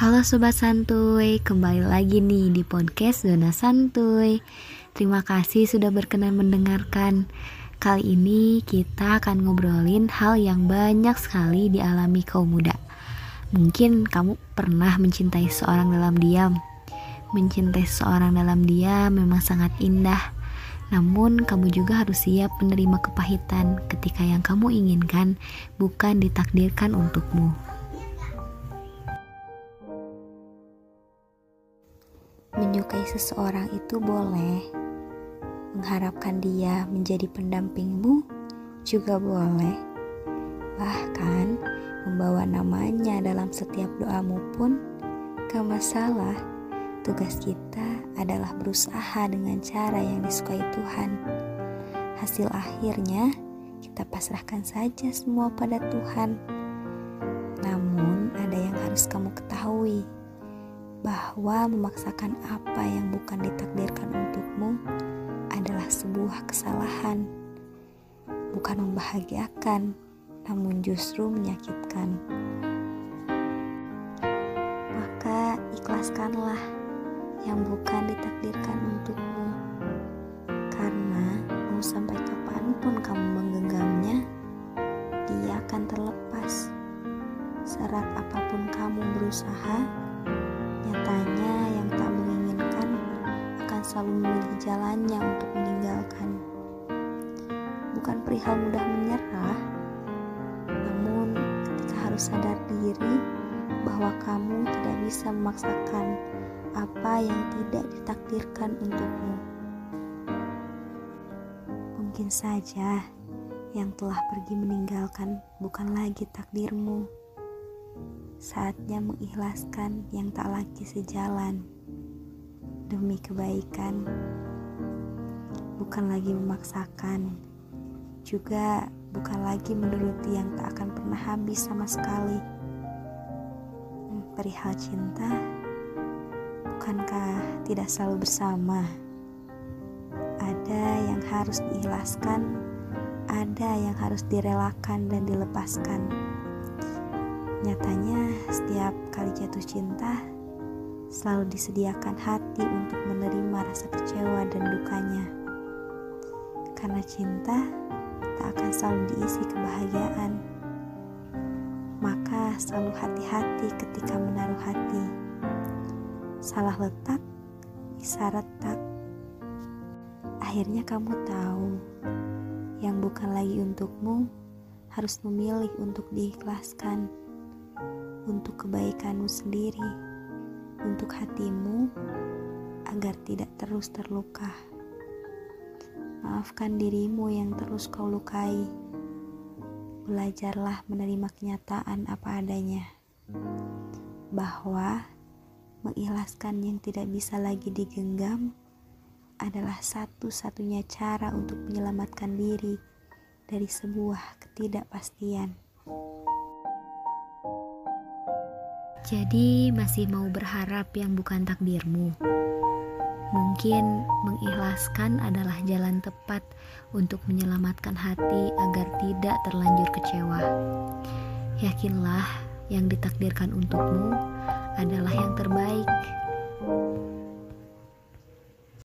Halo Sobat Santuy, kembali lagi nih di podcast Zona Santuy. Terima kasih sudah berkenan mendengarkan. Kali ini kita akan ngobrolin hal yang banyak sekali dialami kaum muda. Mungkin kamu pernah mencintai seorang dalam diam. Mencintai seseorang dalam diam memang sangat indah. Namun, kamu juga harus siap menerima kepahitan ketika yang kamu inginkan bukan ditakdirkan untukmu. Menyukai seseorang itu boleh, mengharapkan dia menjadi pendampingmu juga boleh, bahkan membawa namanya dalam setiap doamu pun gak masalah. Tugas kita adalah berusaha dengan cara yang disukai Tuhan. Hasil akhirnya kita pasrahkan saja semua pada Tuhan. Namun, ada yang harus kamu ketahui bahwa memaksakan apa yang bukan ditakdirkan untukmu adalah sebuah kesalahan, bukan membahagiakan, namun justru menyakitkan. Maka ikhlaskanlah yang bukan ditakdirkan untukmu. Karena mau sampai kapan pun kamu menggenggamnya, dia akan terlepas. Serat apa pun kamu berusaha, nyatanya yang tak menginginkan akan selalu memilih jalannya untuk meninggalkan. Bukan perihal mudah menyerah, namun ketika harus sadar diri bahwa kamu tidak bisa memaksakan apa yang tidak ditakdirkan untukmu. Mungkin saja yang telah pergi meninggalkan bukan lagi takdirmu. Saatnya mengikhlaskan yang tak lagi sejalan demi kebaikan, bukan lagi memaksakan, juga bukan lagi menuruti yang tak akan pernah habis sama sekali. Perihal cinta, Bukankah tidak selalu bersama? Ada yang harus diikhlaskan, ada yang harus direlakan dan dilepaskan. Nyatanya, setiap kali jatuh cinta, selalu disediakan hati untuk menerima rasa kecewa dan dukanya. Karena cinta tak akan selalu diisi kebahagiaan, maka selalu hati-hati ketika menaruh hati salah letak bisa retak. Akhirnya kamu tahu yang bukan lagi untukmu harus memilih untuk diikhlaskan untuk kebaikanmu sendiri, untuk hatimu agar tidak terus terluka. Maafkan dirimu yang terus kau lukai. Belajarlah menerima kenyataan apa adanya bahwa mengikhlaskan yang tidak bisa lagi digenggam adalah satu-satunya cara untuk menyelamatkan diri dari sebuah ketidakpastian. Jadi, masih mau berharap yang bukan takdirmu. Mungkin mengikhlaskan adalah jalan tepat untuk menyelamatkan hati agar tidak terlanjur kecewa. Yakinlah, yang ditakdirkan untukmu adalah yang terbaik.